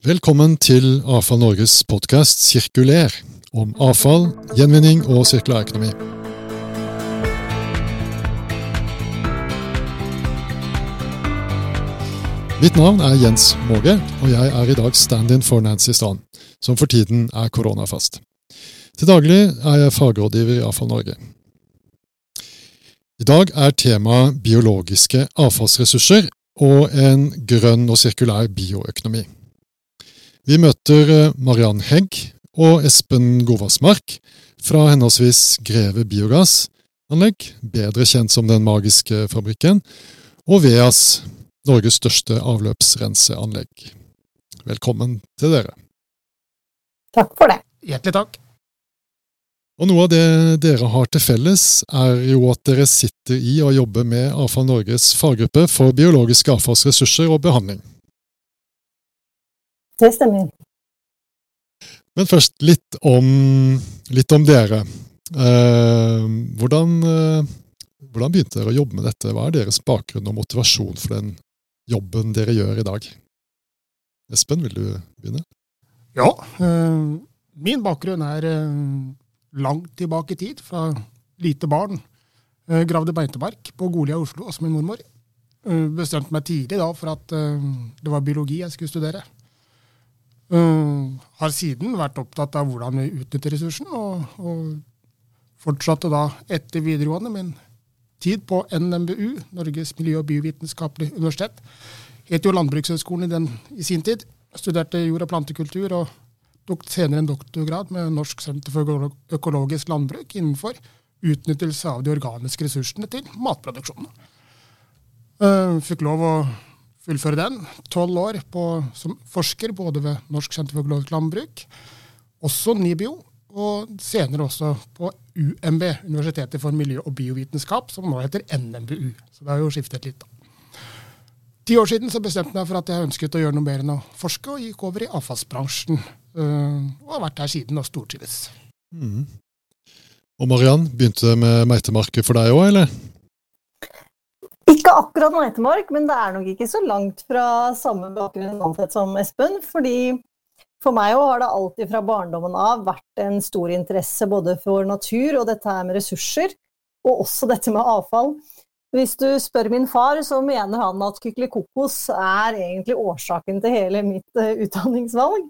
Velkommen til Avfall Norges podkast Sirkuler, om avfall, gjenvinning og sirkulærøkonomi. Mitt navn er Jens Måge, og jeg er i dag stand-in for Nancy Strand, som for tiden er koronafast. Til daglig er jeg fagrådgiver i Avfall Norge. I dag er temaet biologiske avfallsressurser og en grønn og sirkulær bioøkonomi. Vi møter eh, Mariann Hegg og Espen Govasmark fra henholdsvis Greve biogassanlegg, bedre kjent som Den magiske fabrikken, og VEAS, Norges største avløpsrenseanlegg. Velkommen til dere. Takk for det. Hjertelig takk. Og Noe av det dere har til felles, er jo at dere sitter i og jobber med Avfall Norges faggruppe for biologiske avfallsressurser og behandling. Det stemmer. Men først litt om, litt om dere. Eh, hvordan, eh, hvordan begynte dere å jobbe med dette? Hva er deres bakgrunn og motivasjon for den jobben dere gjør i dag? Espen, vil du begynne? Ja. Eh, min bakgrunn er eh, langt tilbake i tid, fra lite barn. Eh, gravde beitemark på Golia i Oslo hos min mormor. Eh, bestemte meg tidlig da for at eh, det var biologi jeg skulle studere. Uh, har siden vært opptatt av hvordan vi utnytter ressursen, og, og fortsatte da etter videregående min tid på NMBU, Norges miljø- og biovitenskapelige universitet. Het jo Landbrukshøgskolen i, i sin tid. Studerte jord- og plantekultur og tok senere en doktorgrad med Norsk senter for økologisk landbruk innenfor utnyttelse av de organiske ressursene til matproduksjonen. Uh, fikk lov å fullføre den. Tolv år på, som forsker både ved Norsk senter for globalt landbruk, også NIBIO, og senere også på UMB, Universitetet for miljø- og biovitenskap, som nå heter NMBU. Så det har jo skiftet litt, da. Ti år siden så bestemte jeg meg for at jeg ønsket å gjøre noe mer enn å forske, og gikk over i avfallsbransjen. Og har vært der siden og stortrives. Mm. Og Mariann, begynte det med meitemarker for deg òg, eller? Ikke akkurat meitemark, men det er nok ikke så langt fra samme bakgrunn som Espen. fordi for meg har det alltid fra barndommen av vært en stor interesse både for natur og dette her med ressurser, og også dette med avfall. Hvis du spør min far, så mener han at kykelikokos er egentlig årsaken til hele mitt uh, utdanningsvalg.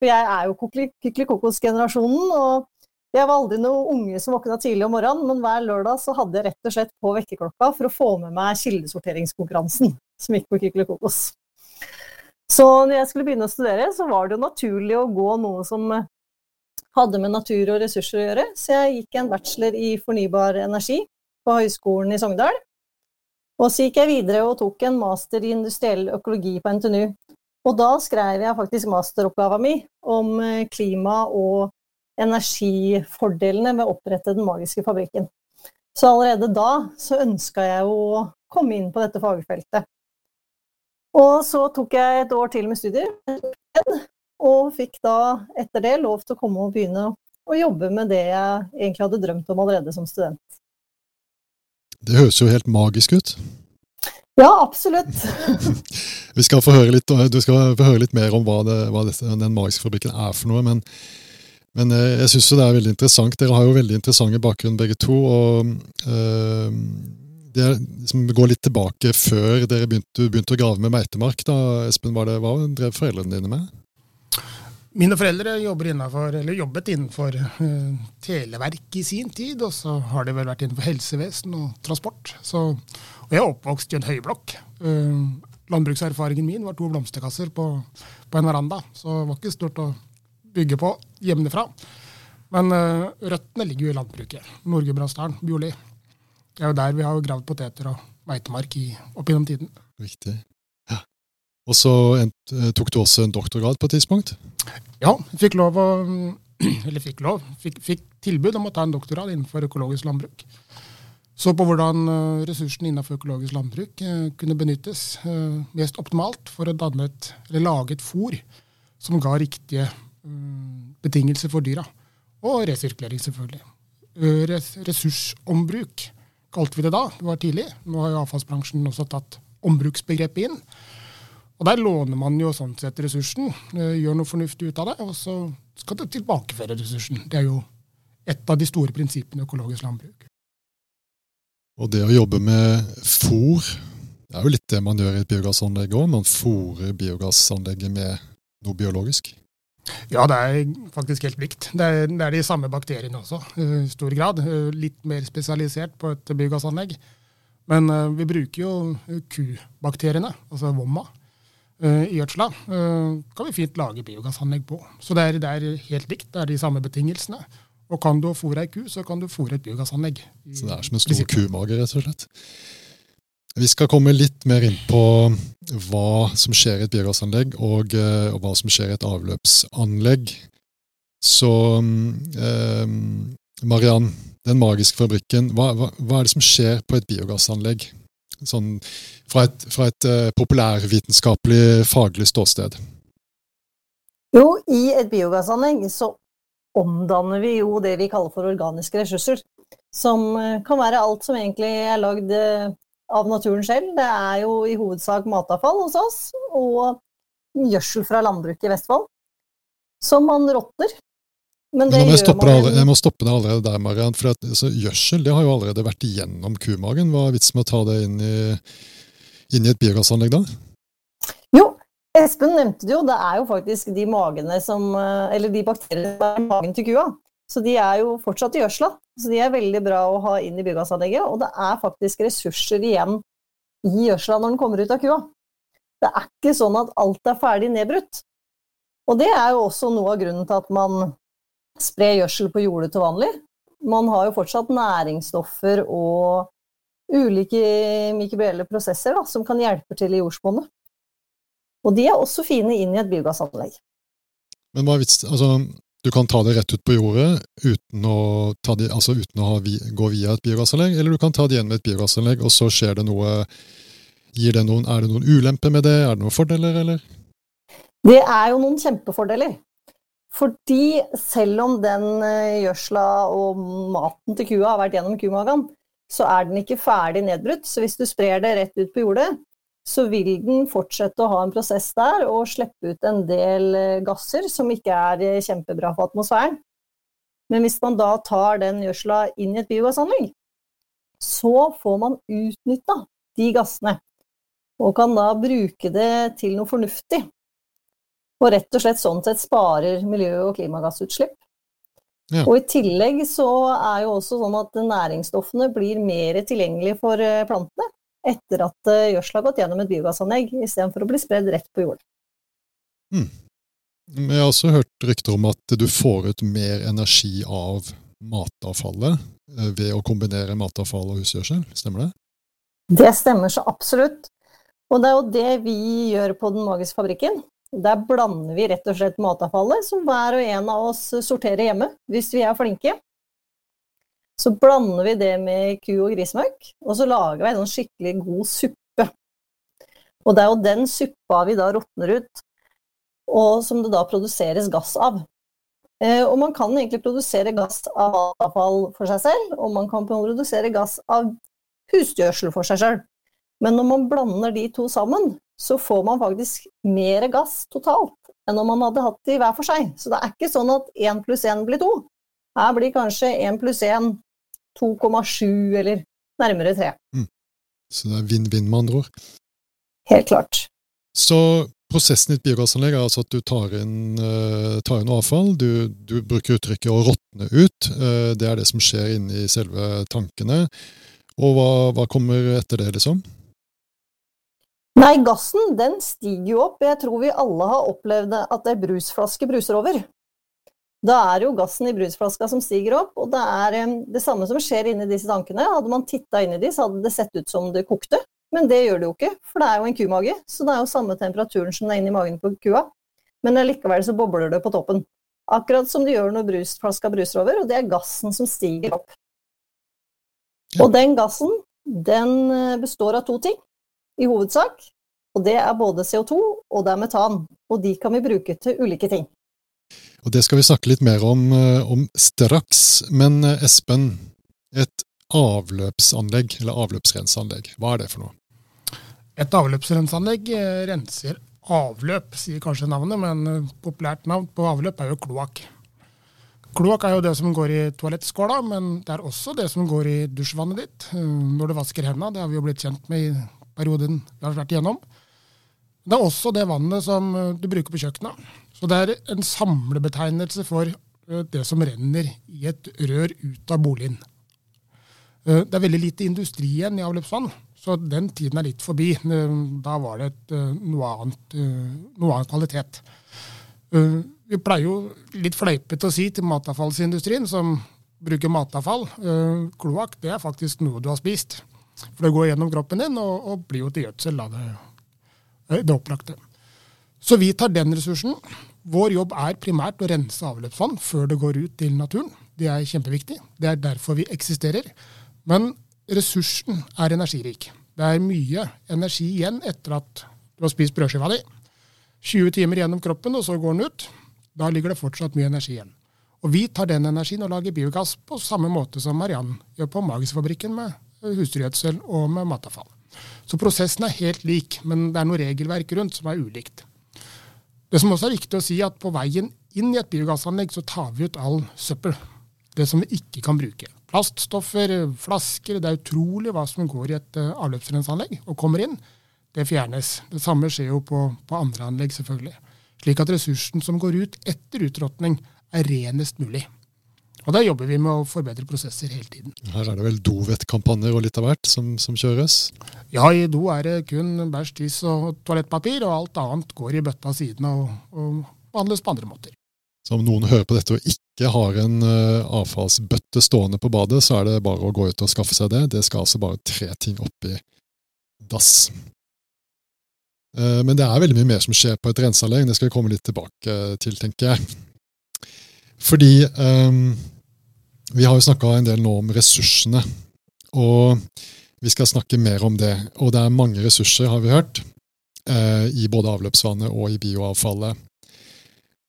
For jeg er jo kykelikokos-generasjonen, og jeg var aldri noen unge som våkna tidlig om morgenen, men hver lørdag så hadde jeg rett og slett på vekkerklokka for å få med meg kildesorteringskonkurransen som gikk på Kykelikokos. Så når jeg skulle begynne å studere, så var det jo naturlig å gå noe som hadde med natur og ressurser å gjøre, så jeg gikk en bachelor i fornybar energi på Høgskolen i Sogndal. Og så gikk jeg videre og tok en master i industriell økologi på NTNU. Og da skrev jeg faktisk masteroppgaven min om klima og energifordelene ved å opprette Den magiske fabrikken. Så allerede da så ønska jeg å komme inn på dette fagfeltet. Og så tok jeg et år til med studier, og fikk da etter det lov til å komme og begynne å jobbe med det jeg egentlig hadde drømt om allerede som student. Det høres jo helt magisk ut. Ja, absolutt. Vi skal få høre litt, du skal få høre litt mer om hva, det, hva dette, Den magiske fabrikken er for noe. men men eh, jeg syns det er veldig interessant. Dere har jo veldig interessante bakgrunn begge to. og øh, det liksom, går litt tilbake før dere begynte, begynte, å grave med meitemark. da, Espen, var det, Hva drev foreldrene dine med? Mine foreldre innenfor, jobbet innenfor uh, televerk i sin tid, og så har de vel vært innenfor helsevesen og transport. Så, og jeg er oppvokst i en høyblokk. Uh, landbrukserfaringen min var to blomsterkasser på, på en veranda, så det var ikke stort å bygge på hjemmefra. Men uh, røttene ligger jo i landbruket. Nord-Gudbrandsdalen, Bjorli. Det er jo der vi har gravd poteter og meitemark opp gjennom tiden. Riktig. Ja. Og så tok du også en doktorgrad på et tidspunkt? Ja, fikk lov å Eller fikk lov. Fikk, fikk tilbud om å ta en doktorgrad innenfor økologisk landbruk. Så på hvordan ressursene innenfor økologisk landbruk kunne benyttes mest optimalt for å danne et, eller lage et fôr som ga riktige betingelser for dyra. Og resirkulering, selvfølgelig. Ressursombruk kalte vi det da. Det var tidlig. Nå har jo avfallsbransjen også tatt ombruksbegrepet inn. Og der låner man jo sånn sett ressursen, gjør noe fornuftig ut av det, og så skal det tilbakeføre ressursen. Det er jo et av de store prinsippene i økologisk landbruk. Og det å jobbe med fôr, det er jo litt det man gjør i et biogassanlegg òg. Man fôrer biogassanlegget med noe biologisk. Ja, det er faktisk helt likt. Det er, det er de samme bakteriene også, i stor grad. Litt mer spesialisert på et biogassanlegg. Men uh, vi bruker jo kubakteriene, altså vomma, uh, i gjødsla. Uh, kan vi fint lage biogassanlegg på. Så det er, det er, helt likt. Det er de samme betingelsene. Og kan du fôre ei ku, så kan du fôre et biogassanlegg. Så det er som en stor kumage, rett og slett? Vi skal komme litt mer inn på hva som skjer i et biogassanlegg, og, og hva som skjer i et avløpsanlegg. Så eh, Mariann, den magiske fabrikken. Hva, hva, hva, er det som skjer på et biogassanlegg? Sånn, fra et, fra et eh, populærvitenskapelig, faglig ståsted. Jo, i et biogassanlegg så omdanner vi jo det vi kaller for organiske ressurser. Som uh, kan være alt som egentlig er lagd uh, av naturen selv. Det er jo i hovedsak matavfall hos oss, og gjødsel fra landbruket i Vestfold. Som man råtner men, Men må jeg, man... jeg, må stoppe deg allerede der, Mariann. For at, altså, gjødsel det har jo allerede vært igjennom kumagen. Hva er vitsen med å ta det inn i, inn i et biogassanlegg da? Jo, Espen nevnte det jo. Det er jo faktisk de magene som eh, Eller de bakteriene som er i magen til kua. Så de er jo fortsatt i gjødsla. Så de er veldig bra å ha inn i biogassanlegget. Og det er faktisk ressurser igjen i gjødsla når den kommer ut av kua. Det er ikke sånn at alt er ferdig nedbrutt. Og det er jo også noe av grunnen til at man sprer gjødsel på jordet til vanlig. Man har jo fortsatt næringsstoffer og ulike mikrobielle prosesser da, som kan hjelpe til i jordsmonnet. Og de er også fine inn i et biogassanlegg. Men hva er vits Altså, du kan ta det rett ut på jordet uten å, det, altså uten å ha, gå via et biogassanlegg, eller du kan ta det igjen med et biogassanlegg, og så skjer det noe det noen, Er det noen ulemper med det? Er det noen fordeler, eller? Det er jo noen kjempefordeler. Fordi selv om den eh, gjødsla og maten til kua har vært gjennom kumagen, så er den ikke ferdig nedbrutt. Så hvis du sprer det rett ut på jordet, så vil den fortsette å ha en prosess der og slippe ut en del eh, gasser som ikke er eh, kjempebra for atmosfæren. Men hvis man da tar den gjødsla inn i et biogassanlegg, så får man utnytta de gassene. Og kan da bruke det til noe fornuftig. Og rett og slett sånn sett sparer miljø- og klimagassutslipp. Ja. Og i tillegg så er jo også sånn at næringsstoffene blir mer tilgjengelige for eh, plantene etter at eh, gjødsel har gått gjennom et biogassanlegg, istedenfor å bli spredd rett på jorden. Mm. Jeg har også hørt rykter om at du får ut mer energi av matavfallet eh, ved å kombinere matavfall og husgjødsel, stemmer det? Det stemmer så absolutt. Og det er jo det vi gjør på Den magiske fabrikken. Der blander vi rett og slett matavfallet, som hver og en av oss sorterer hjemme, hvis vi er flinke. Så blander vi det med ku- og grismøkk, og så lager vi en sånn skikkelig god suppe. Og det er jo den suppa vi da råtner ut, og som det da produseres gass av. Eh, og man kan egentlig produsere gass av avfall for seg selv, og man kan produsere gass av husgjødsel for seg selv. Men når man blander de to sammen, så får man faktisk mer gass totalt enn om man hadde hatt de hver for seg. Så det er ikke sånn at én pluss én blir to. Her blir kanskje én pluss én 2,7 eller nærmere 3. Mm. Så det er vinn-vinn, med andre ord? Helt klart. Så prosessen i et biogassanlegg er altså at du tar inn, uh, tar inn avfall. Du, du, bruker uttrykket 'å råtne ut'. Uh, det er det som skjer inni selve tankene. Og hva, hva kommer etter det, liksom? Nei, gassen den stiger jo opp. Jeg tror vi alle har opplevd at ei brusflaske bruser over. Da er det jo gassen i brusflaska som stiger opp, og det er det samme som skjer inni disse tankene. Hadde man titta inni i de, så hadde det sett ut som det kokte, men det gjør det jo ikke, for det er jo en kumage, så det er jo samme temperaturen som det er inni magen på kua. Men likevel så bobler det på toppen. Akkurat som det gjør når brusflaska bruser over, og det er gassen som stiger opp. Og den gassen, den eh, består av to ting i hovedsak. Og det er både CO2 og det er metan. Og de kan vi bruke til ulike ting. Og Det skal vi snakke litt mer om, eh, om straks. Men eh, Espen, et avløpsanlegg, eller avløpsrenseanlegg, hva er det for noe? Et avløpsrenseanlegg eh, renser avløp, sier kanskje navnet, men populært navn på avløp er jo kloakk. Kloakk er jo det som går i toalettskåla, men det er også det som går i dusjvannet ditt når du vasker hendene. Det har vi jo blitt kjent med i perioden vi har vært igjennom. Det er også det vannet som du bruker på kjøkkenet. Så det er en samlebetegnelse for det som renner i et rør ut av boligen. Det er veldig lite industri igjen i avløpsvann, så den tiden er litt forbi. Da var det et, noe, annet, noe annen kvalitet. Vi pleier jo litt fleipete å si til matavfallsindustrien, som bruker matavfall, kloakk det er faktisk noe du har spist. For det går gjennom kroppen din og, og blir jo til gjødsel av det, det opplagte. Så vi tar den ressursen. Vår jobb er primært å rense avløpsvann før det går ut til naturen. Det er kjempeviktig. Det er derfor vi eksisterer. Men ressursen er energirik. Det er mye energi igjen etter at du har spist brødskiva di. 20 timer gjennom kroppen, og så går den ut. Da ligger det fortsatt mye energi igjen. Og vi tar den energien og lager biogass på samme måte som Mariann gjør på Magisfabrikken med husdyrgjødsel og med matavfall. Så prosessen er helt lik, men det er noe regelverk rundt som er ulikt. Det som også er viktig å si, at på veien inn i et biogassanlegg så tar vi ut all søppel. Det som vi ikke kan bruke. Plaststoffer, flasker. Det er utrolig hva som går i et uh, avløpsrenseanlegg og kommer inn. Det fjernes. Det samme skjer jo på, på andre anlegg, selvfølgelig. Slik at ressursen som går ut etter utråtning, er renest mulig. Og Da jobber vi med å forbedre prosesser hele tiden. Her er det vel dovettkampanjer og litt av hvert som, som, kjøres? Ja, i do er det kun bæsj, tiss og toalettpapir, og alt annet går i bøtta siden og, og, behandles på andre måter. Så om noen hører på dette og ikke har en uh, avfallsbøtte stående på badet, så er det bare å gå ut og skaffe seg det. Det skal altså bare tre ting oppi dass. Uh, men det er veldig mye mer som skjer på et renseanlegg. Det skal vi komme litt tilbake til, tenker jeg. Fordi um, vi har jo snakka en del nå om ressursene, og vi skal snakke mer om det. Og det er mange ressurser, har vi hørt, uh, i både avløpsvannet og i bioavfallet.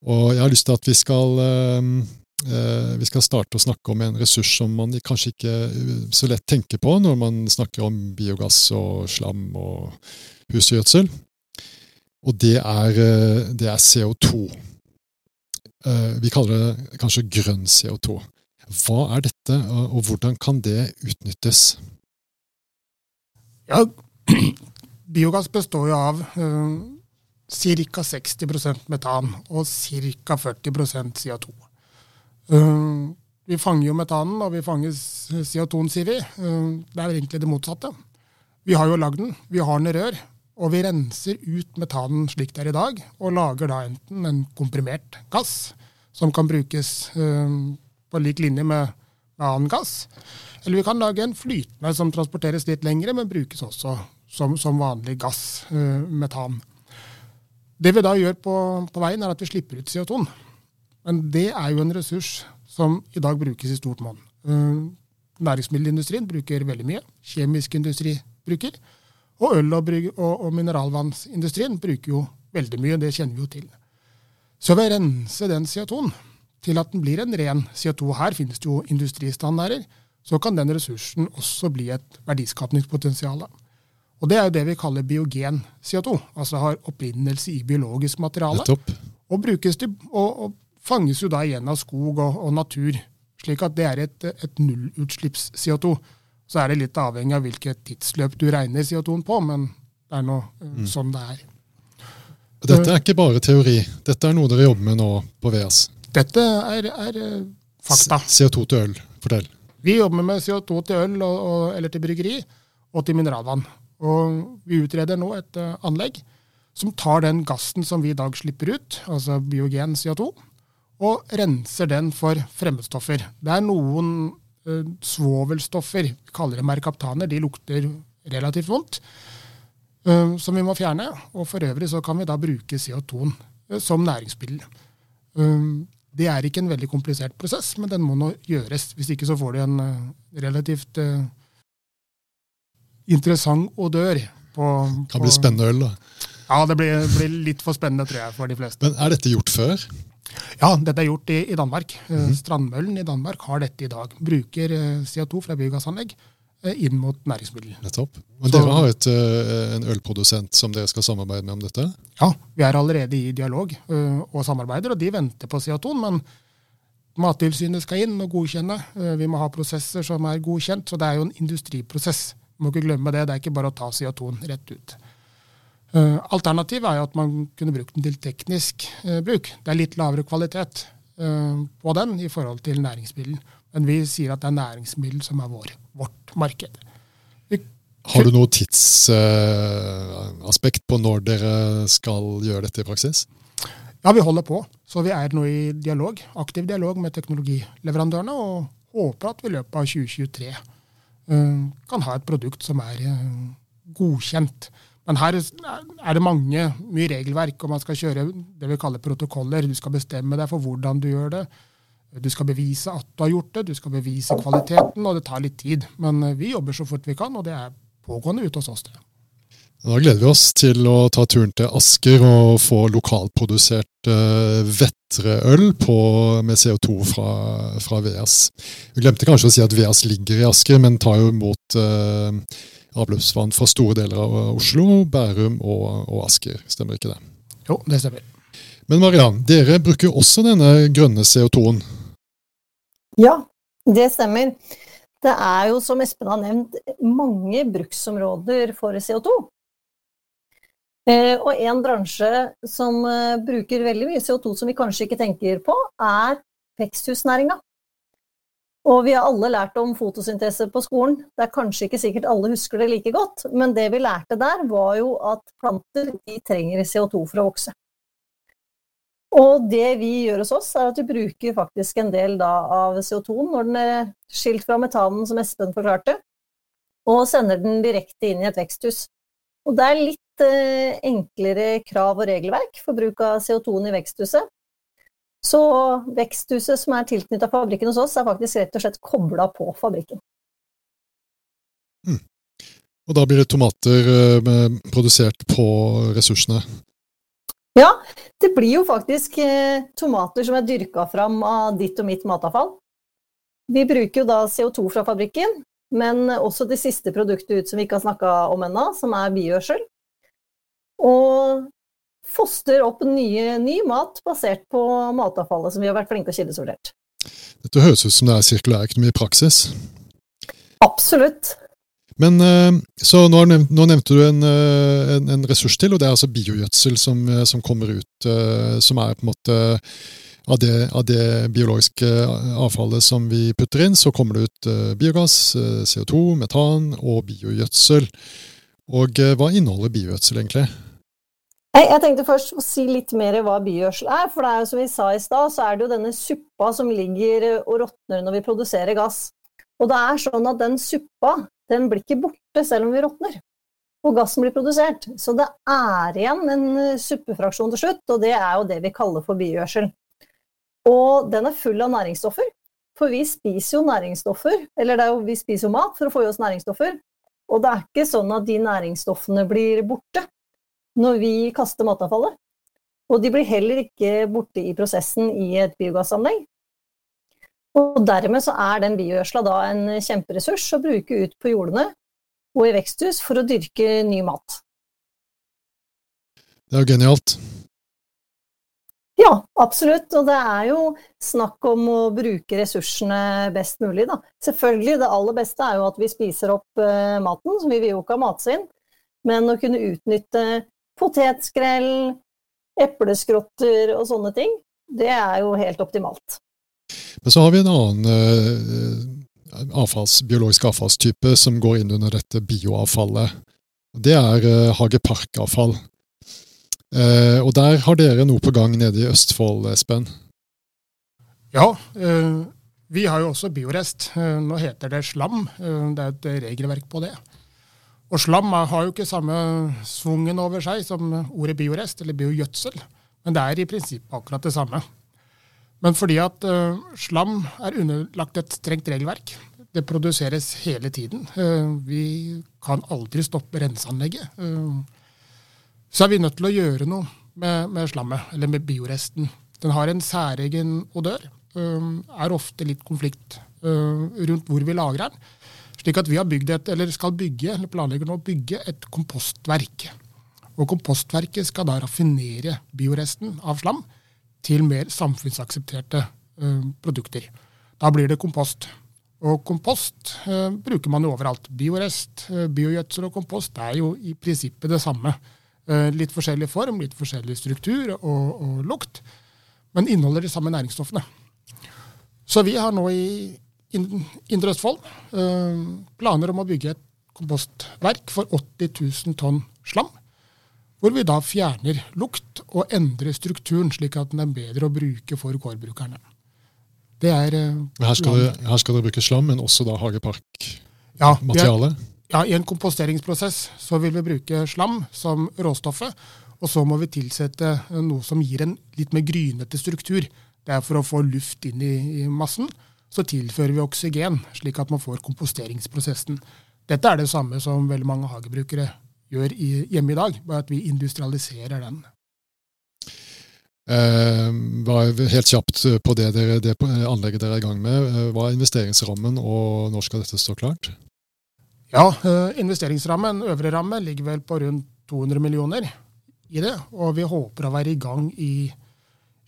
Og jeg har lyst til at vi skal, uh, vi skal starte å snakke om en ressurs som man kanskje ikke så lett tenker på når man snakker om biogass og slam og husgjødsel. Og det er, det er CO2. Eh, vi kaller det kanskje grønn CO2. Hva er dette, og hvordan kan det utnyttes? Ja, biogass består jo av uh, ca. 60% metan og ca. 40 CO2. Uh, vi fanger jo metanen, og vi fanger CO2-en, sier vi. Uh, det er egentlig det motsatte. Vi har jo lagd den, vi har den i rør, og vi renser ut metanen slik det er i dag, og lager da enten en komprimert gass, som kan brukes uh, på lik linje med, annen gass, eller vi kan lage en flytende som transporteres litt lengre, men brukes også som, som vanlig gass, uh, metan. Det vi da gjør på, på veien, er at vi slipper ut CO2. Men det er jo en ressurs som i dag brukes i stort monn. Uh, næringsmiddelindustrien bruker veldig mye. Kjemisk industri bruker. Og øl- og, og, og mineralvannsindustrien bruker jo veldig mye, det kjenner vi jo til. Så ved å rense den CO2-en til at den blir en ren CO2, her finnes det jo industristandarder, så kan den ressursen også bli et verdiskapningspotensial. Og det er jo det vi kaller biogen CO2, altså har opprinnelse i biologisk materiale. Og, til, og, og, fanges jo da igjen av skog og, og natur, slik at det er et, et nullutslipps-CO2. Så er det litt avhengig av hvilket tidsløp du regner CO2-en på, men det er nå eh, mm. sånn det er. Dette er ikke bare teori. Dette er noe dere jobber med nå på VS? Dette er, er eh, fakta. CO2 til øl. Fortell. Vi jobber med CO2 til øl og, og, eller til bryggeri og til mineralvann. Og vi utreder nå et uh, anlegg som tar den gassen som vi i dag slipper ut, altså biogen CO2, og renser den for fremmedstoffer. Det er noen uh, svovelstoffer, vi kaller det merkaptaner, de lukter relativt vondt, uh, som vi må fjerne. Og for øvrig så kan vi da bruke CO2-en uh, som næringsmiddel. Det er ikke en veldig komplisert prosess, men den må nå gjøres. Hvis ikke så får du en relativt interessant odør. På, det kan bli spennende øl, da. Ja, det blir, blir, litt for spennende, tror jeg, for de fleste. Men Er dette gjort før? Ja, dette er gjort i, i Danmark. Mm -hmm. Strandmøllen i Danmark har dette i dag. Bruker eh, CO2 fra biogassanlegg inn mot næringsmiddel. Nettopp. Men dere har et, en ølprodusent som dere skal samarbeide med om dette? Ja, vi er allerede i dialog og samarbeider, og de venter på CO2. Men Mattilsynet skal inn og godkjenne. Vi må ha prosesser som er godkjent, så det er jo en industriprosess. Vi må ikke glemme det. Det er ikke bare å ta CO2-en rett ut. Alternativet er jo at man kunne brukt den til teknisk bruk. Det er litt lavere kvalitet på den i forhold til næringsmiddel. Men vi sier at det er næringsmiddel som er vår, vårt marked. Vi, Har du noe tidsaspekt på når dere skal gjøre dette i praksis? Ja, vi holder på. Så vi er nå i dialog, aktiv dialog med teknologileverandørene, og håper at vi i løpet av 2023 kan ha et produkt som er godkjent. Men her er det mange, mye regelverk, og man skal kjøre det vi kaller protokoller. Du skal bestemme deg for hvordan du gjør det. Du skal bevise at du har gjort det, du skal bevise kvaliteten, og det tar litt tid. Men eh, vi jobber så fort vi kan, og det er pågående ute hos oss. det. Da gleder vi oss til å ta turen til Asker og få lokalprodusert uh, Vetreøl med CO2 fra, fra, VEAS. Vi glemte kanskje å si at VEAS ligger i Asker, men tar jo imot uh, avløpsvann fra store deler av Oslo, Bærum og, og Asker. Stemmer ikke det? Jo, det stemmer. Men Mariann, dere bruker også denne grønne CO2-en. Ja, det stemmer. Det er jo, som Espen har nevnt, mange bruksområder for CO2. Eh, og en bransje som eh, bruker veldig mye CO2 som vi kanskje ikke tenker på, er veksthusnæringa. Og vi har alle lært om fotosyntese på skolen. Det er kanskje ikke sikkert alle husker det like godt, men det vi lærte der, var jo at planter trenger CO2 for å vokse. Og det vi gjør hos oss, er at vi bruker faktisk en del da, av CO2-en når den er skilt fra metanen, som Espen forklarte, og sender den direkte inn i et veksthus. Og det er litt eh, enklere krav og regelverk for bruk av CO2-en i veksthuset. Så veksthuset som er tilknytta fabrikken hos oss, er faktisk rett og slett kobla på fabrikken. Mm. Og da blir det tomater eh, produsert på ressursene? Ja, det blir jo faktisk eh, tomater som er dyrka fram av ditt og mitt matavfall. Vi bruker jo da CO2 fra fabrikken, men også det siste produktet ut som vi ikke har snakka om ennå, som er biogjødsel. Og foster opp nye, ny mat basert på matavfallet som vi har vært flinke og kildesortert. Dette høres ut som det er sirkulærøkonomi i praksis? Absolutt. Men eh, så nå, nå nevnte du en, eh, en, en, ressurs til, og det er altså biogjødsel som, eh, som, kommer ut. Som er på en måte av det, av det, biologiske avfallet som vi putter inn, så kommer det ut biogass, CO2, metan og biogjødsel. Og hva inneholder biogjødsel egentlig? Jeg tenkte først å si litt mer hva biogjødsel er. For det er jo som vi sa i stad, så er det jo denne suppa som ligger og råtner når vi produserer gass. Og det er sånn at den suppa den blir ikke borte selv om vi råtner. Og gassen blir produsert. Så det er igjen en eh, suppefraksjon til slutt, og det er jo det vi kaller for biogjødsel. Og den er full av næringsstoffer. For vi spiser jo næringsstoffer, eller jo, vi spiser jo mat for å få i oss næringsstoffer. Og det er ikke sånn at de næringsstoffene blir borte når vi kaster matavfallet. Og de blir heller ikke borte i prosessen i et biogassanlegg. Og dermed så er den biogjødsla da en kjemperessurs å bruke ut på jordene og i veksthus for å dyrke ny mat. Det er jo genialt. Ja, absolutt. Og det er jo snakk om å bruke ressursene best mulig, da. Selvfølgelig, det aller beste er jo at vi spiser opp uh, maten, så vi vil jo ikke ha matsvinn. Men å kunne utnytte potetskrell, epleskrotter og sånne ting, det er jo helt optimalt. Men så har vi en annen eh, avfalls, biologisk avfallstype som går inn under dette bioavfallet. Det er eh, hageparkavfall. Eh, og der har dere noe på gang nede i Østfold, Espen? Ja, eh, vi har jo også biorest. Eh, nå heter det slam. Eh, det er et regelverk på det. Og slam har jo ikke samme svungen over seg som ordet biorest eller biogjødsel, men det er i prinsippet akkurat det samme. Men fordi at uh, slam er underlagt et strengt regelverk, det produseres hele tiden. Uh, vi kan aldri stoppe renseanlegget. Uh, så er vi nødt til å gjøre noe med, med slammet, eller med bioresten. Den har en særegen odør. er ofte litt konflikt rundt hvor vi lagrer den. Slik at vi har bygd et, eller skal bygge, eller planlegger nå å bygge et kompostverk. Og kompostverket skal da raffinere bioresten av slam til mer samfunnsaksepterte uh, produkter. Da blir det kompost. Og kompost uh, bruker man jo overalt. Biorest, uh, biogjødsel og kompost er jo i prinsippet det samme. litt forskjellig form, litt forskjellig struktur og, og lukt, men inneholder de samme næringsstoffene. Så vi har nå i Indre Østfold planer om å bygge et kompostverk for 80 000 tonn slam hvor vi da fjerner lukt og endrer strukturen, slik at den er bedre å bruke for gårdbrukerne. Det er eh, her skal, det, her skal dere bruke slam, men også da hageparkmateriale? Ja, ja, I en komposteringsprosess så vil vi bruke slam som råstoffet. Og så må vi tilsette noe som gir en litt mer grynete struktur. Det er for å få luft inn i, i massen. Så tilfører vi oksygen, slik at man får komposteringsprosessen. Dette er det samme som veldig mange hagebrukere gjør i, hjemme i dag, bare at vi industrialiserer den. Eh, helt kjapt på det, dere, det anlegget dere er i gang med. Eh, hva er investeringsrammen, og når skal dette stå klart? Ja, eh, Investeringsrammen, øvre ramme, ligger vel på rundt 200 millioner i det. Og vi håper å være i gang i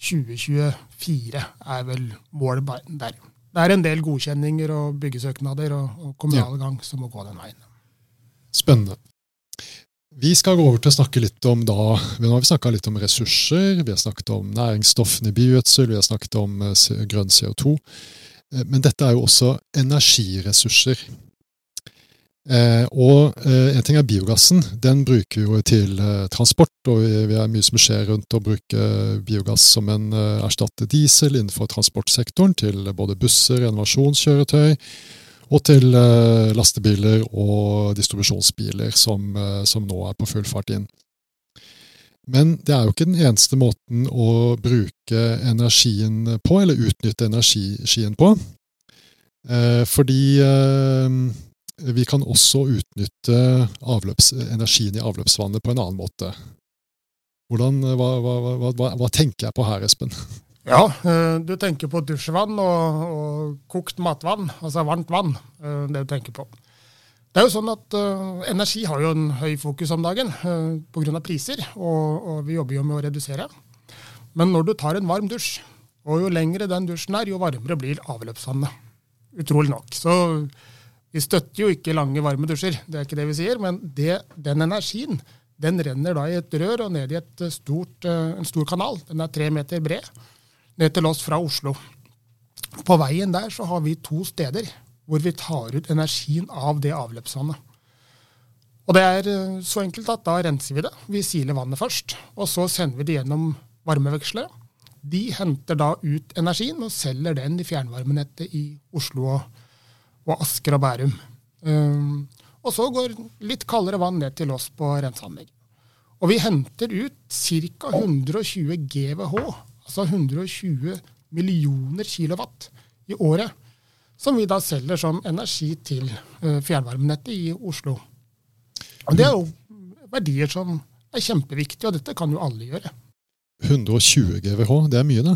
2024, er vel målet der. Det er en del godkjenninger og byggesøknader og, og kommunale gang som må gå den veien. Spennende. Vi skal gå over til å snakke litt om da, Nå har snakka litt om ressurser, vi har snakket om næringsstoffene i biogjødsel, vi har snakket om eh, grønn CO2. Eh, men dette er jo også energiressurser. Eh, og en ting er biogassen. Den bruker vi jo til transport, og vi, er mye som skjer rundt å bruke biogass som en erstatter diesel innenfor transportsektoren, til både busser, renovasjonskjøretøy og til eh, lastebiler og distribusjonsbiler som, eh, som, nå er på full fart inn. Men det er jo ikke den eneste måten å bruke energien på, eller utnytte energien på. Eh, fordi vi kan også utnytte energien i avløpsvannet på en annen måte. Hvordan, hva, hva, hva, hva tenker jeg på her, Espen? Ja, eh, du tenker på dusjvann og, og, kokt matvann, altså varmt vann. Eh, det du tenker på. Det er jo sånn at uh, Energi har jo en høy fokus om dagen uh, pga. priser, og, og, vi jobber jo med å redusere. Men når du tar en varm dusj, og jo lengre den dusjen er, jo varmere blir avløpsvannet. Utrolig nok. Så vi støtter jo ikke lange, varme dusjer, det er ikke det vi sier. Men det, den energien den renner da i et rør og ned i stort, uh, en stor kanal. Den er tre meter bred ned til oss fra Oslo. På veien der så har vi to steder hvor vi tar ut energien av det avløpsvannet. Og det er eh, så enkelt at da renser vi det. Vi siler vannet først. Og så sender vi det gjennom varmevekslere. De henter da ut energien og selger den i fjernvarmenettet i Oslo og, og Asker og Bærum. Um, og så går litt kaldere vann ned til oss på renseanlegg. Og vi henter ut ca. 120 GWh altså 120 millioner kilowatt i året, som vi da selger som energi til uh, fjernvarmenettet i Oslo. Og Det er jo verdier som er kjempeviktige, og dette kan jo alle gjøre. 120 GWh, det er mye, det.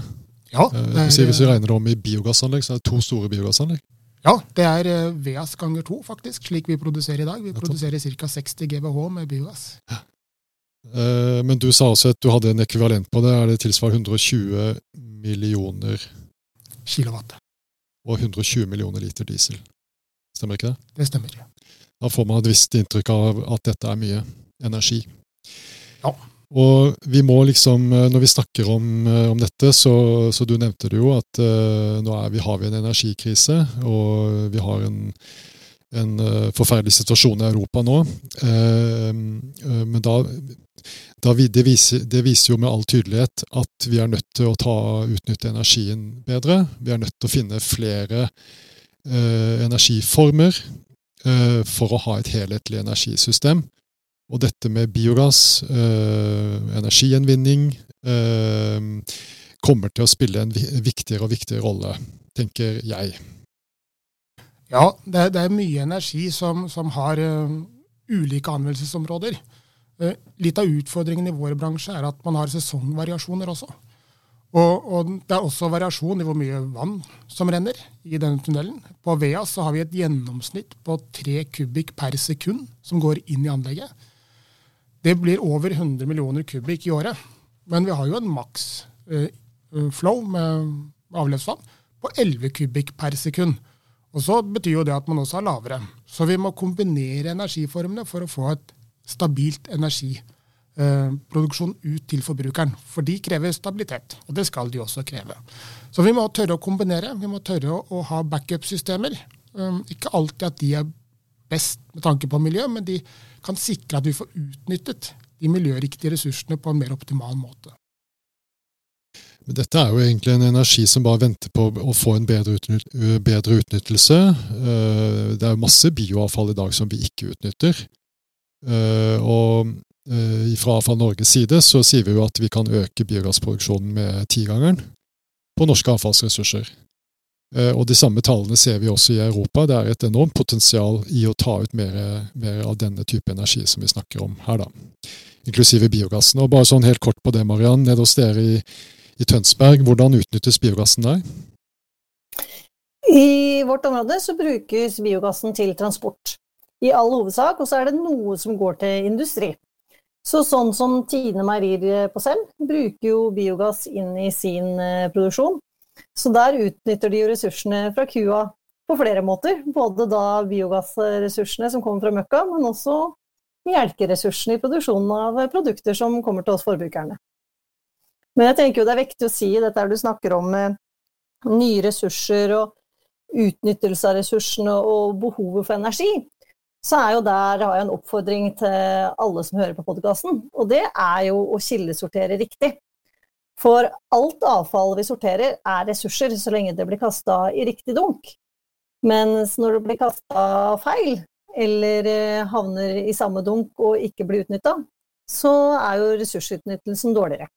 Ja, eh, det er, hvis vi regner det om i biogassanlegg, så er det to store biogassanlegg. Ja, det er uh, VEAS ganger to, faktisk, slik vi produserer i dag. Vi produserer ca. 60 GWh med biogass. Ja. Eh, men du sa også at du hadde en ekvivalent på det. Er det tilsvarer 120 millioner Kilowatt. Og 120 millioner liter diesel. Stemmer ikke det? Det stemmer. Da får man et visst inntrykk av at dette er mye energi. Ja. Og vi må liksom, eh, når vi snakker om, eh, om dette, så, så, du nevnte det jo at uh, nå er vi, har vi en energikrise, og vi har en en uh, forferdelig situasjon i Europa nå. Uh, uh, men da, da vi, det, viser, det, viser, jo med all tydelighet at vi er nødt til å ta, utnytte energien bedre. Vi er nødt til å finne flere energiformer for å ha et helhetlig energisystem. Og dette med biogass, energigjenvinning, kommer til å spille en viktigere og viktigere rolle, tenker jeg. Ja, det det er mye energi som, som har uh, ulike anvendelsesområder. Uh, litt av utfordringen i vår bransje er at man har sesongvariasjoner også. Og, og, det er også variasjon i hvor mye vann som renner i denne tunnelen. På Vea så har vi et gjennomsnitt på tre kubikk per sekund som går inn i anlegget. Det blir over 100 millioner kubikk i året. Men vi har jo en maks uh, flow med avløpsvann på 11 kubikk per sekund. Og så betyr jo det at man også har lavere. Så vi må kombinere energiformene for å få et stabilt energi Eh, ut til forbrukeren. For de krever stabilitet, og det skal de også kreve. Så vi må tørre å kombinere. Vi må tørre å, ha backup-systemer. Um, ikke alltid at de er best med tanke på miljø, men de kan sikre at vi får utnyttet de miljøriktige ressursene på en mer optimal måte. Dette er jo egentlig en energi som bare venter på å få en bedre, utnyttelse. Eh, det er masse bioavfall i dag som vi ikke utnytter. Og Eh, fra, Avfall Norges side så sier vi jo at vi kan øke biogassproduksjonen med tigangeren på norske avfallsressurser. Eh, og De samme tallene ser vi også i Europa. Det er et enormt potensial i å ta ut mer, mer av denne type energi som vi snakker om her, da. Inklusive biogassen. Og bare sånn helt kort på det, Mariann. Nede hos dere i, i Tønsberg, hvordan utnyttes biogassen der? I vårt område så brukes biogassen til transport. I all hovedsak, og så er det noe som går til industri. Så sånn som Tine Meierier på Sem bruker jo biogass inn i sin eh, produksjon. Så der utnytter de jo ressursene fra kua på flere måter. Både da biogassressursene som kommer fra møkka, men også melkeressursene i produksjonen av produkter som kommer til oss forbrukerne. Men jeg tenker jo det er viktig å si dette du snakker om med nye ressurser og utnyttelse av ressursene og behovet for energi så er jo der har jeg en oppfordring til alle som hører på podkasten, og det er jo å kildesortere riktig. For alt avfall vi sorterer, er ressurser så lenge det blir kasta i riktig dunk. Mens når det blir kasta feil, eller eh, havner i samme dunk og ikke blir utnytta, så er jo ressursutnyttelsen dårligere.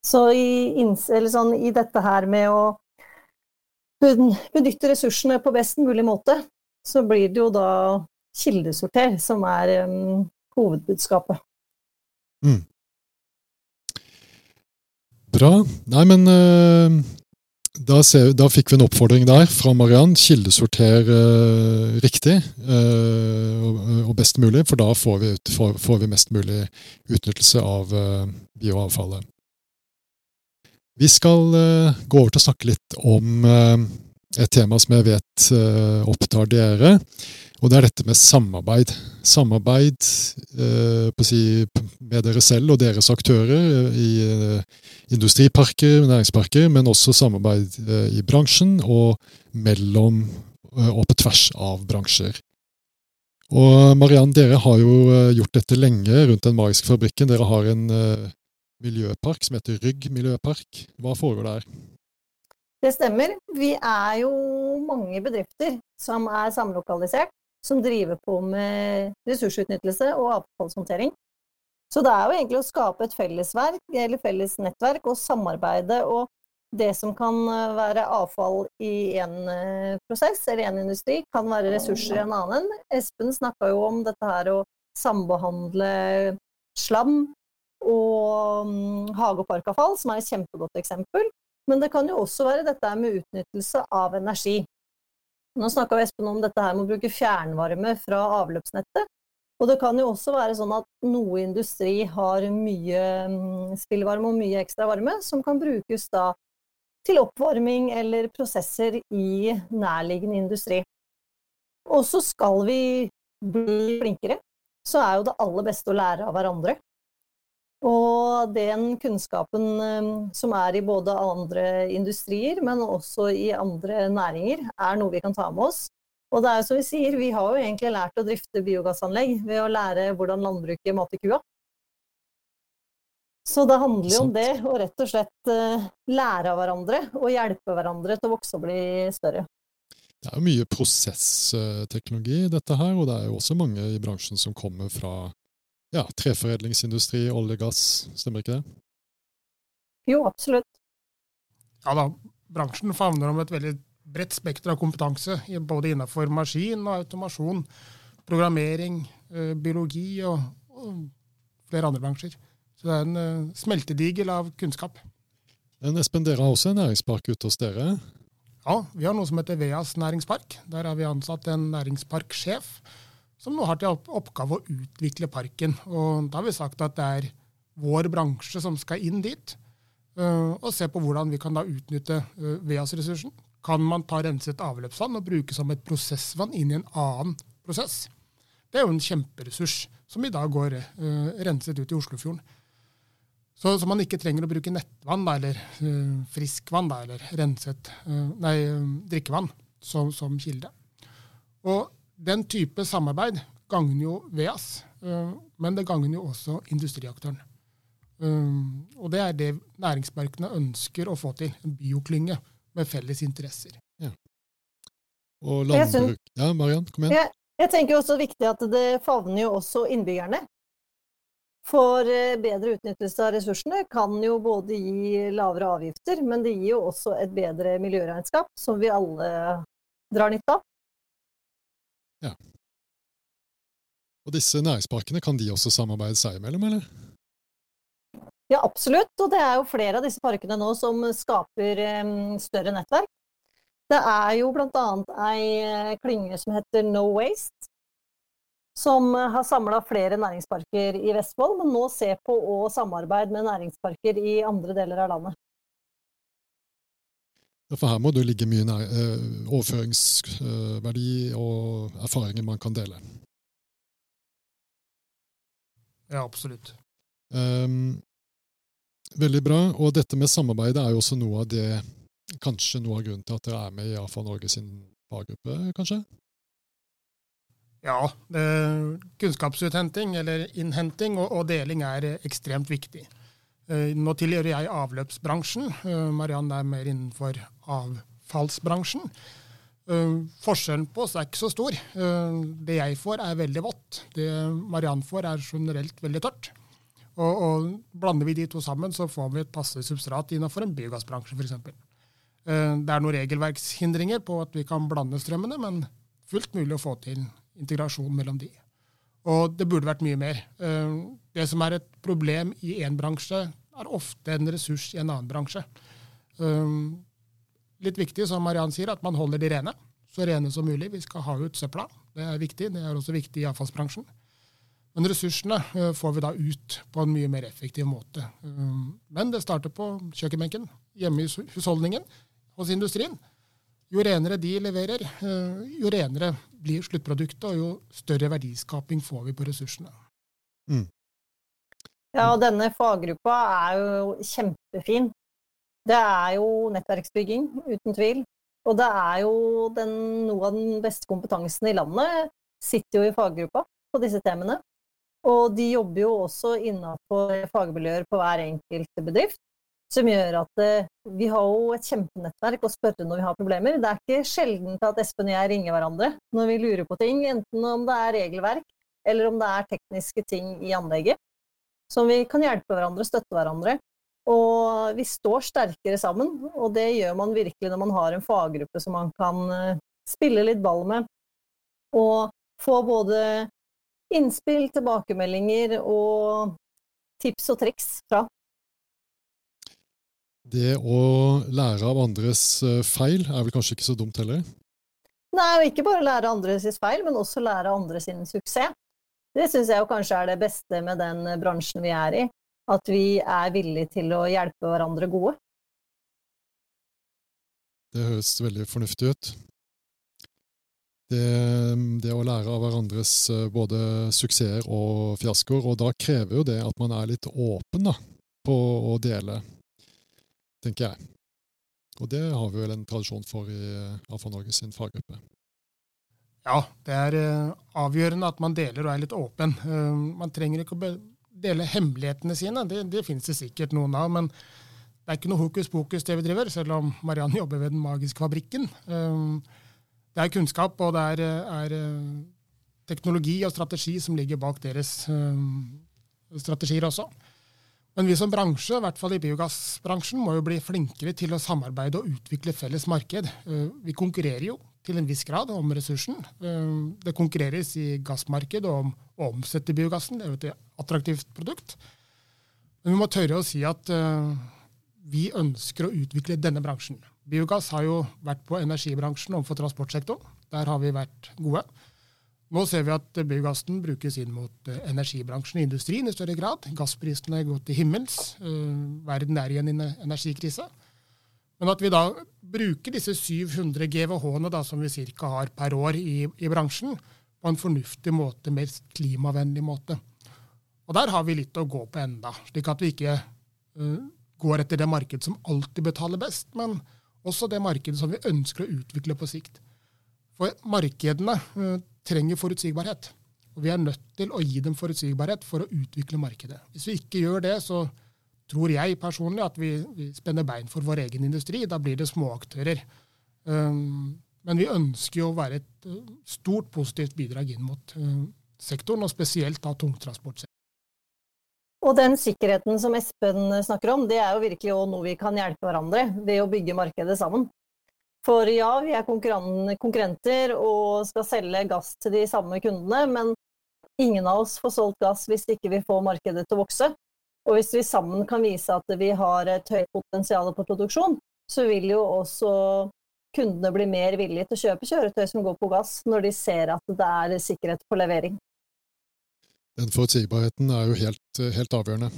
Så i, sånn, i dette her med å benytte ressursene på best mulig måte, så blir det jo da kildesorter, som er um, hovedbudskapet. Mm. Bra. Nei, men uh, da, ser, da, fikk vi en oppfordring der fra Mariann. Kildesorter uh, riktig uh, og, best mulig, for da får vi, ut, får, får vi mest mulig utnyttelse av bioavfallet. Vi skal gå over til å snakke litt om et tema som jeg vet opptar dere. Og det er dette med samarbeid. Samarbeid eh, si, med dere selv og deres aktører eh, i eh, industriparker, næringsparker, men også samarbeid eh, i bransjen og mellom eh, og på tvers av bransjer. Og Mariann, dere har jo eh, gjort dette lenge rundt Den magiske fabrikken. Dere har en miljøpark som heter Rygg miljøpark. Hva foregår der? Det stemmer. Vi er jo mange bedrifter som er samlokalisert som driver på med ressursutnyttelse og avfallshåndtering. Så det er jo egentlig å skape et fellesverk, eller felles nettverk, og samarbeide. Og det som kan være avfall i en eh, prosess eller en industri, kan være ressurser i en annen. Espen snakka jo om dette her å sambehandle slam og mm, hage- og parkavfall, som er et kjempegodt eksempel. Men det kan jo også være dette med utnyttelse av energi. Nå snakka Espen om dette her med å bruke fjernvarme fra avløpsnettet. Og det kan jo også være sånn at noe industri har mye mm, spillvarme og mye ekstra varme, som kan brukes da til oppvarming eller prosesser i nærliggende industri. Og så skal vi bli flinkere, så er jo det aller beste å lære av hverandre. Og den kunnskapen eh, som er i både andre industrier, men også i andre næringer, er noe vi kan ta med oss. Og det er jo som vi sier, vi har jo egentlig lært å drifte biogassanlegg ved å lære hvordan landbruket mater kua. Så det handler jo om det, å rett og slett eh, lære av hverandre og hjelpe hverandre til å vokse og bli større. Det er jo mye prosessteknologi i dette her, og det er jo også mange i bransjen som kommer fra ja, treforedlingsindustri, olje, gass. Stemmer ikke det? Jo, absolutt. Ja da, bransjen favner om et veldig bredt spekter av kompetanse, både innenfor maskin og automasjon, programmering, eh, biologi og, og flere andre bransjer. Så det er en uh, smeltedigel av kunnskap. Men Espen, dere har også en næringspark ute hos dere? Ja, vi har noe som heter Veas næringspark. Der har vi ansatt en næringsparksjef som nå har til oppgave å utvikle parken. Og da har vi sagt at det er vår bransje som skal inn dit uh, og se på hvordan vi kan da utnytte uh, Veas-ressursen. Kan man ta renset avløpsvann og bruke som et prosessvann inn i en annen prosess? Det er jo en kjemperessurs som i dag går uh, renset ut i Oslofjorden. Så, så, man ikke trenger å bruke nettvann da, eller uh, friskvann da, eller renset uh, nei, drikkevann som, som, kilde. Og den type samarbeid gagner jo VEAS, uh, men det gagner jo også industriaktøren. og det er det næringsparkene ønsker å få til. En bioklynge med felles interesser. Ja. Og landbruk Ja, Mariann, kom igjen. Jeg, jeg tenker også viktig at det favner jo også innbyggerne. For eh, bedre utnyttelse av ressursene kan jo både gi lavere avgifter, men det gir jo også et bedre miljøregnskap, som vi alle drar nytte av. Ja. Og disse næringsparkene, kan de også samarbeide seg imellom, eller? Ja, absolutt. Og det er jo flere av disse parkene nå som skaper um, større nettverk. Det er jo bl.a. ei eh, klynge som heter No Waste, som har samla flere næringsparker i Vestfold, men nå ser på å samarbeide med næringsparker i andre deler av landet. For her må det ligge mye nær, eh, overføringsverdi og erfaringer man kan dele. Ja, absolutt. Um, veldig bra. Og dette med samarbeid er jo også noe av det Kanskje noe av grunnen til at dere er med i AFA Norge sin faggruppe, kanskje? Ja, kunnskapsuthenting eller innhenting og, og, deling er ekstremt viktig. Eh, nå tilhører jeg avløpsbransjen. Eh, Mariann er mer innenfor avfallsbransjen. Eh, forskjellen på oss er ikke så stor. Det jeg får, er veldig vått. Det Mariann får, er generelt veldig tørt. Og, og, Blander vi de to sammen, så får vi et passe substrat innenfor en biogassbransje f.eks. Det er noen regelverkshindringer på at vi kan blande strømmene, men fullt mulig å få til integrasjon mellom de. Og det burde vært mye mer. Eh, det som er et problem i én bransje, er ofte en ressurs i en annen bransje. Eh, litt viktig, som Mariann sier, at man holder de rene. Så rene som mulig. Vi skal ha ut søpla. Det er viktig. Det er også viktig i avfallsbransjen. Men ressursene eh, får vi da ut på en mye mer effektiv måte. Men det starter på kjøkkenbenken, hjemme i husholdningen, hos industrien. Jo renere de leverer, jo renere blir sluttproduktet, og jo større verdiskaping får vi på ressursene. Mm. Ja, og denne faggruppa er jo kjempefin. Det er jo nettverksbygging, uten tvil. Og det er jo den, noe av den beste kompetansen i landet sitter jo i faggruppa på disse temaene. Og de jobber jo også innenfor fagmiljøer på hver enkelt bedrift som gjør at uh, vi har jo et kjempenettverk å spørre når vi har problemer. Det er ikke sjelden at Espen og jeg ringer hverandre når vi lurer på ting, enten om det er regelverk eller om det er tekniske ting i anlegget, som vi kan hjelpe hverandre, støtte hverandre. Og vi står sterkere sammen, og det gjør man virkelig når man har en faggruppe som man kan uh, spille litt ball med, og få både innspill, tilbakemeldinger og tips og triks fra. Det å lære av andres eh, feil er vel kanskje ikke så dumt heller? Nei, og ikke bare lære andres feil, men også lære andre sin suksess. Det syns jeg kanskje er det beste med den bransjen vi er i. At vi er villige til å hjelpe hverandre gode. Det høres veldig fornuftig ut. Det, det, å lære av hverandres eh, både suksesser og fiaskoer, og da krever jo det at man er litt åpen da, på å dele tenker jeg. Og det har vi vel en tradisjon for i AFA sin faggruppe. Ja, det er uh, avgjørende at man deler og er litt åpen. Uh, man trenger ikke å dele hemmelighetene sine, det, det finnes det sikkert noen av. Men det er ikke noe hokus pokus det vi driver, selv om Mariann jobber ved Den magiske fabrikken. Uh, det er kunnskap, og det er, er teknologi og strategi som ligger bak deres strategier også. Men vi som bransje, i hvert fall i biogassbransjen, må jo bli flinkere til å samarbeide og utvikle felles marked. Eh, vi konkurrerer jo til en viss grad om ressursen. Eh, det konkurreres i gassmarkedet om å omsette biogassen. Det er jo et attraktivt produkt. Men vi må tørre å si at eh, vi ønsker å utvikle denne bransjen. Biogass har jo vært på energibransjen overfor transportsektoren. Der har vi vært gode. Nå ser vi at biogassen brukes inn mot eh, energibransjen og industrien i større grad. Gassprisene er gått til himmels. Eh, verden er i en energikrise. Men at vi da bruker disse 700 GWh-ene som vi ca. har per år i, i, bransjen, på en fornuftig måte, mer klimavennlig måte. Og der har vi litt å gå på enda, slik at vi ikke uh, går etter det markedet som alltid betaler best, men også det markedet som vi ønsker å utvikle på sikt. For markedene uh, trenger forutsigbarhet. Og vi er nødt til å gi dem forutsigbarhet for å utvikle markedet. Hvis vi ikke gjør det, så tror jeg personlig at vi, vi spenner bein for vår egen industri. Da blir det småaktører. Um, men vi ønsker jo å være et uh, stort positivt bidrag inn mot uh, sektoren, og spesielt da tungtransportsektoren. Og den sikkerheten som Espen snakker om, det er jo virkelig noe vi kan hjelpe hverandre ved å bygge markedet sammen. For ja, vi er konkurrenter og skal selge gass til de samme kundene, men ingen av oss får solgt gass hvis ikke vi får markedet til å vokse. Og hvis vi sammen kan vise at vi har et høyt potensial på produksjon, så vil jo også kundene bli mer villige til å kjøpe kjøretøy som går på gass, når de ser at det er sikkerhet på levering. Den forutsigbarheten er jo helt, helt avgjørende.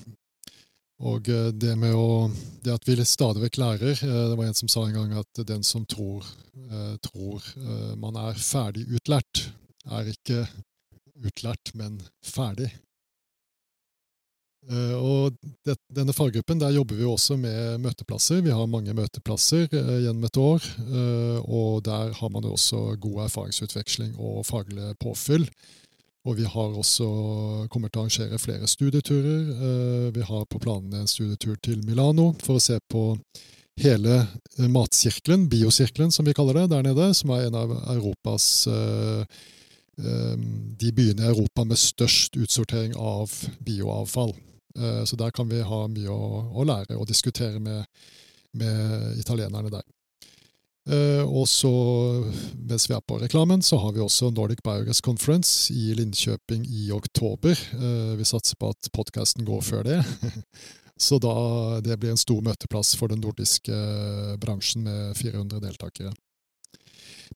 Og eh, det med å Det at vi stadig vekk lærer eh, Det var en som sa en gang at den som tror, eh, tror man er ferdig utlært, er ikke utlært, men ferdig. Og det, denne faggruppen, der jobber vi også med møteplasser. Vi har mange møteplasser gjennom et år, og der har man også god erfaringsutveksling og faglig påfyll. Og vi har også kommer til å arrangere flere studieturer. Eh, vi har på planene en studietur til Milano for å se på hele eh, matsirkelen, biosirkelen som vi kaller det, der nede, som er en av Europas eh, de byene i Europa med størst utsortering av bioavfall. Så der kan vi ha mye å, lære og diskutere med, med italienerne der. Uh, og så, mens vi er på reklamen, så har vi også Nordic Biogas Conference i Linkjøping i oktober. Uh, vi satser på at podkasten går før det. så da, det blir en stor møteplass for den nordiske bransjen med 400 deltakere.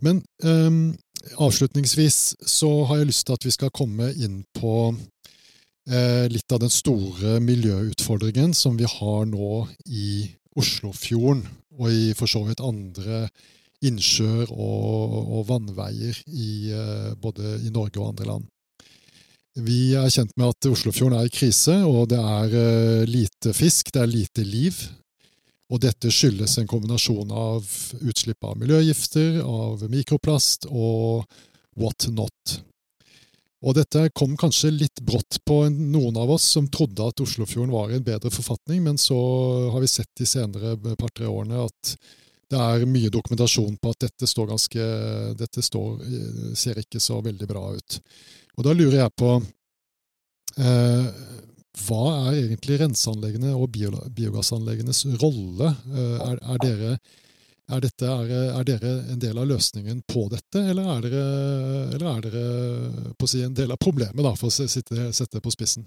Men um, avslutningsvis så har jeg lyst til at vi skal komme inn på uh, litt av den store miljøutfordringen som vi har nå i Oslofjorden og i for så vidt andre innsjøer og, og vannveier i, eh, både i Norge og andre land. Vi er kjent med at Oslofjorden er i krise, og det er eh, lite fisk, det er lite liv. Og dette skyldes en kombinasjon av utslipp av miljøgifter, av mikroplast og what not. Og dette kom kanskje litt brått på noen av oss som trodde at Oslofjorden var i en bedre forfatning, men så har vi sett de senere par-tre årene at det er mye dokumentasjon på at dette står ganske Dette står, ser ikke så veldig bra ut. Og da lurer jeg på eh, Hva er egentlig renseanleggene og biogassanleggenes rolle? Eh, er, er dere er, dette, er, er, dere en del av løsningen på dette, eller er dere, eller er dere si, en del av problemet, da, for å sitte, sette det på spissen?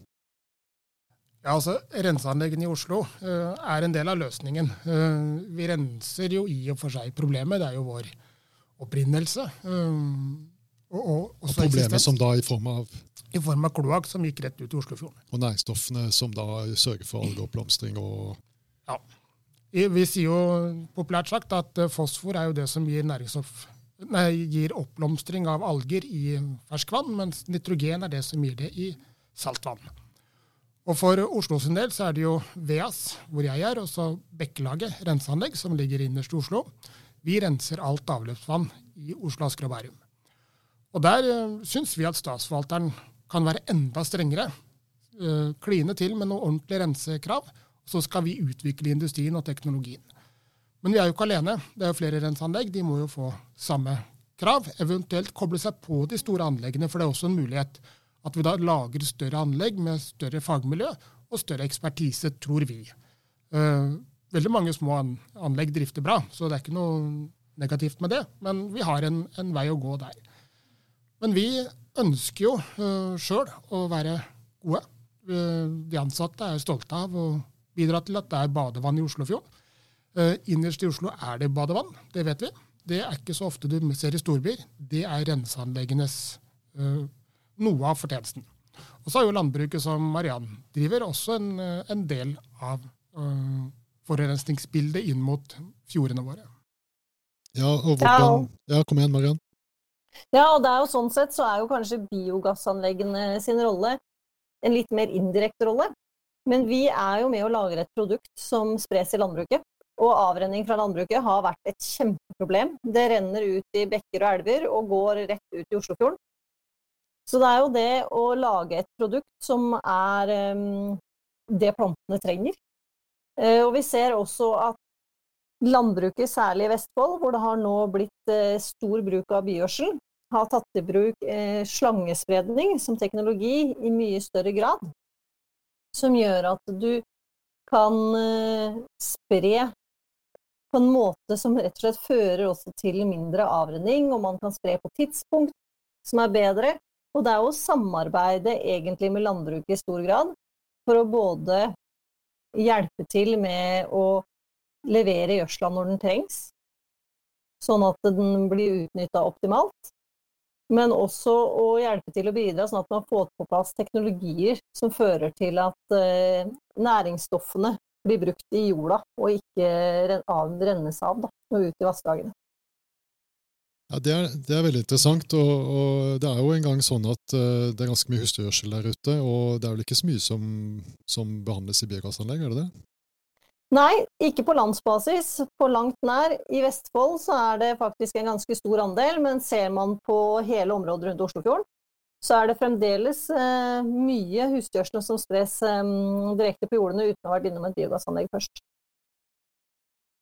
Ja, altså, Renseanleggene i Oslo uh, er en del av løsningen. Uh, vi renser jo i og for seg problemet, det er jo vår opprinnelse. Uh, og, og, og problemet eksistens. som da i form av I form av kloakk som gikk rett ut i Oslofjorden. Og næringsstoffene som da sørger for algeoppblomstring og Ja. Vi sier jo populært sagt at eh, fosfor er jo det som gir, nei, gir oppblomstring av alger i ferskvann, mens nitrogen er det som gir det i saltvann. Og For Oslo sin del så er det jo VEAS, hvor jeg er, og så Bekkelaget renseanlegg, som ligger innerst i Oslo. Vi renser alt avløpsvann i Oslo, Asker og Bærum. Og Der uh, syns vi at statsforvalteren kan være enda strengere. Uh, kline til med noen ordentlige rensekrav så skal vi utvikle industrien og teknologien. Men vi er jo ikke alene. Det er jo flere renseanlegg. De må jo få samme krav. Eventuelt koble seg på de store anleggene, for det er også en mulighet at vi da lager større anlegg med større fagmiljø og større ekspertise, tror vi. Uh, veldig mange små anlegg drifter bra, så det er ikke noe negativt med det. Men vi har en, en vei å gå der. Men vi ønsker jo uh, sjøl å være gode. Uh, de ansatte er stolte av å bidra til at det er badevann i Oslofjorden. Uh, innerst i Oslo er det badevann, det vet vi. Det er ikke så ofte du ser i storbyer. Det er renseanleggenes uh, noe av fortjenesten. Og så har jo landbruket som Mariann driver, også en, en del av uh, forurensningsbildet inn mot fjordene våre. Ja, og hvordan Ja, kom igjen, Mariann. Ja, og det er jo sånn sett så er jo kanskje biogassanleggene sin rolle en litt mer indirekte rolle. Men vi er jo med og lager et produkt som spres i landbruket. Og avrenning fra landbruket har vært et kjempeproblem. Det renner ut i bekker og elver og går rett ut i Oslofjorden. Så det er jo det å lage et produkt som er um, det plantene trenger. Uh, og vi ser også at landbruket, særlig i Vestfold, hvor det har nå blitt uh, stor bruk av bigjødsel, har tatt i bruk uh, slangespredning som teknologi i mye større grad. Som gjør at du kan spre på en måte som rett og slett fører også til mindre avrenning, og man kan spre på tidspunkt som er bedre. Og det er jo samarbeide egentlig med landbruket i stor grad for å både hjelpe til med å levere gjødsla når den trengs, sånn at den blir utnytta optimalt, men også å hjelpe til å bidra sånn at man får på plass teknologier som fører til at uh, næringsstoffene blir brukt i jorda, og ikke rennes av og ut i vassdragene. Ja, det er, det er, veldig interessant. Og, og, det er jo en gang sånn at uh, det er ganske mye husdyrgjødsel der ute. Og det er vel ikke så mye som, som behandles i biogassanlegg, er det det? Nei, ikke på landsbasis. På langt nær. I Vestfold så er det faktisk en ganske stor andel, men ser man på hele området rundt Oslofjorden, så er det fremdeles eh, mye husdyrgjødsel som spres eh, direkte på jordene uten å ha vært innom et biogassanlegg først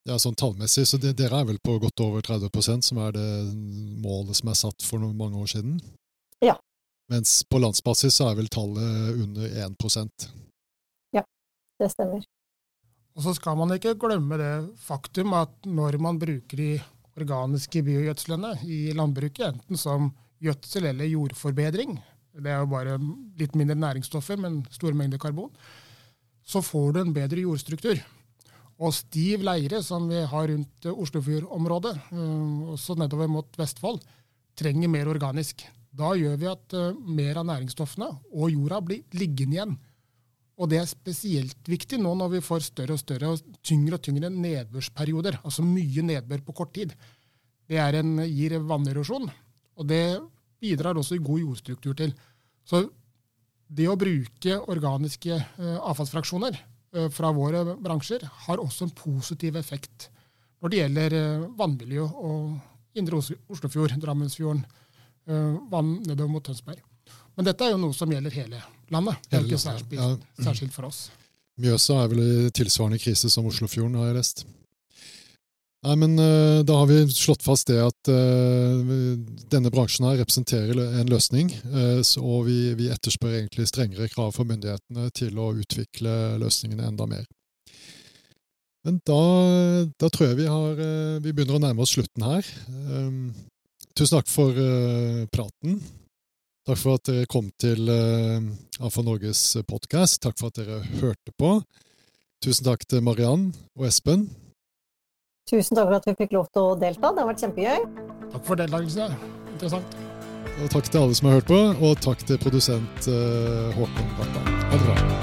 ja, sånn tallmessig, så det, dere er vel på godt over 30% som er det målet som er satt for noen mange år siden? Ja. Mens på landsbasis så er vel tallet under 1% Ja, det stemmer. Og så skal man ikke glemme det faktum at når man bruker de organiske biogjødslene i landbruket, enten som gjødsel eller jordforbedring, det er jo bare litt mindre næringsstoffer, men store mengder karbon, så får du en bedre jordstruktur og stiv leire som vi har rundt Oslofjordområdet, uh, også nedover mot Vestfold, trenger mer organisk. Da gjør vi at uh, mer av næringsstoffene og jorda blir liggende igjen. Og det er spesielt viktig nå når vi får større og større og tyngre og tyngre nedbørsperioder, altså mye nedbør på kort tid. Det en, gir vannerosjon, og det bidrar også i god jordstruktur til. Så det å bruke organiske uh, avfallsfraksjoner Eh, fra våre bransjer har også en positiv effekt når det gjelder eh, vannmiljø og indre Oslofjord, Drammensfjorden, eh, vann nedover mot Tønsberg. Men dette er jo noe som gjelder hele landet. Det er ikke særskilt, særskilt for oss. Mjøsa er vel i tilsvarende krise som Oslofjorden, har jeg lest. Nei, men uh, Da har vi slått fast det at uh, denne bransjen her representerer en løsning. Uh, og vi, vi, etterspør egentlig strengere krav for myndighetene til å utvikle løsningene enda mer. Men da, da tror jeg vi, har, vi begynner å nærme oss slutten her. Um, tusen takk for praten. Takk for at dere kom til AFA Norges podkast. Takk for at dere hørte på. Tusen takk til Mariann og Espen. Tusen takk for at vi fikk lov til å delta. Det har vært kjempegøy. Takk for deltakelse. Interessant. Og takk til alle som har hørt på, og takk til produsent uh, Håkon Bratta. Ha det bra.